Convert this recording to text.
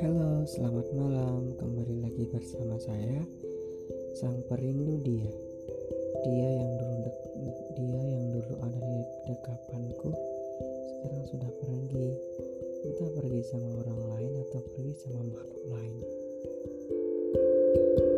Halo, selamat malam. Kembali lagi bersama saya, sang perindu dia. Dia yang dulu dia yang dulu ada di dekapanku, sekarang sudah pergi. Entah pergi sama orang lain atau pergi sama makhluk lain. thank you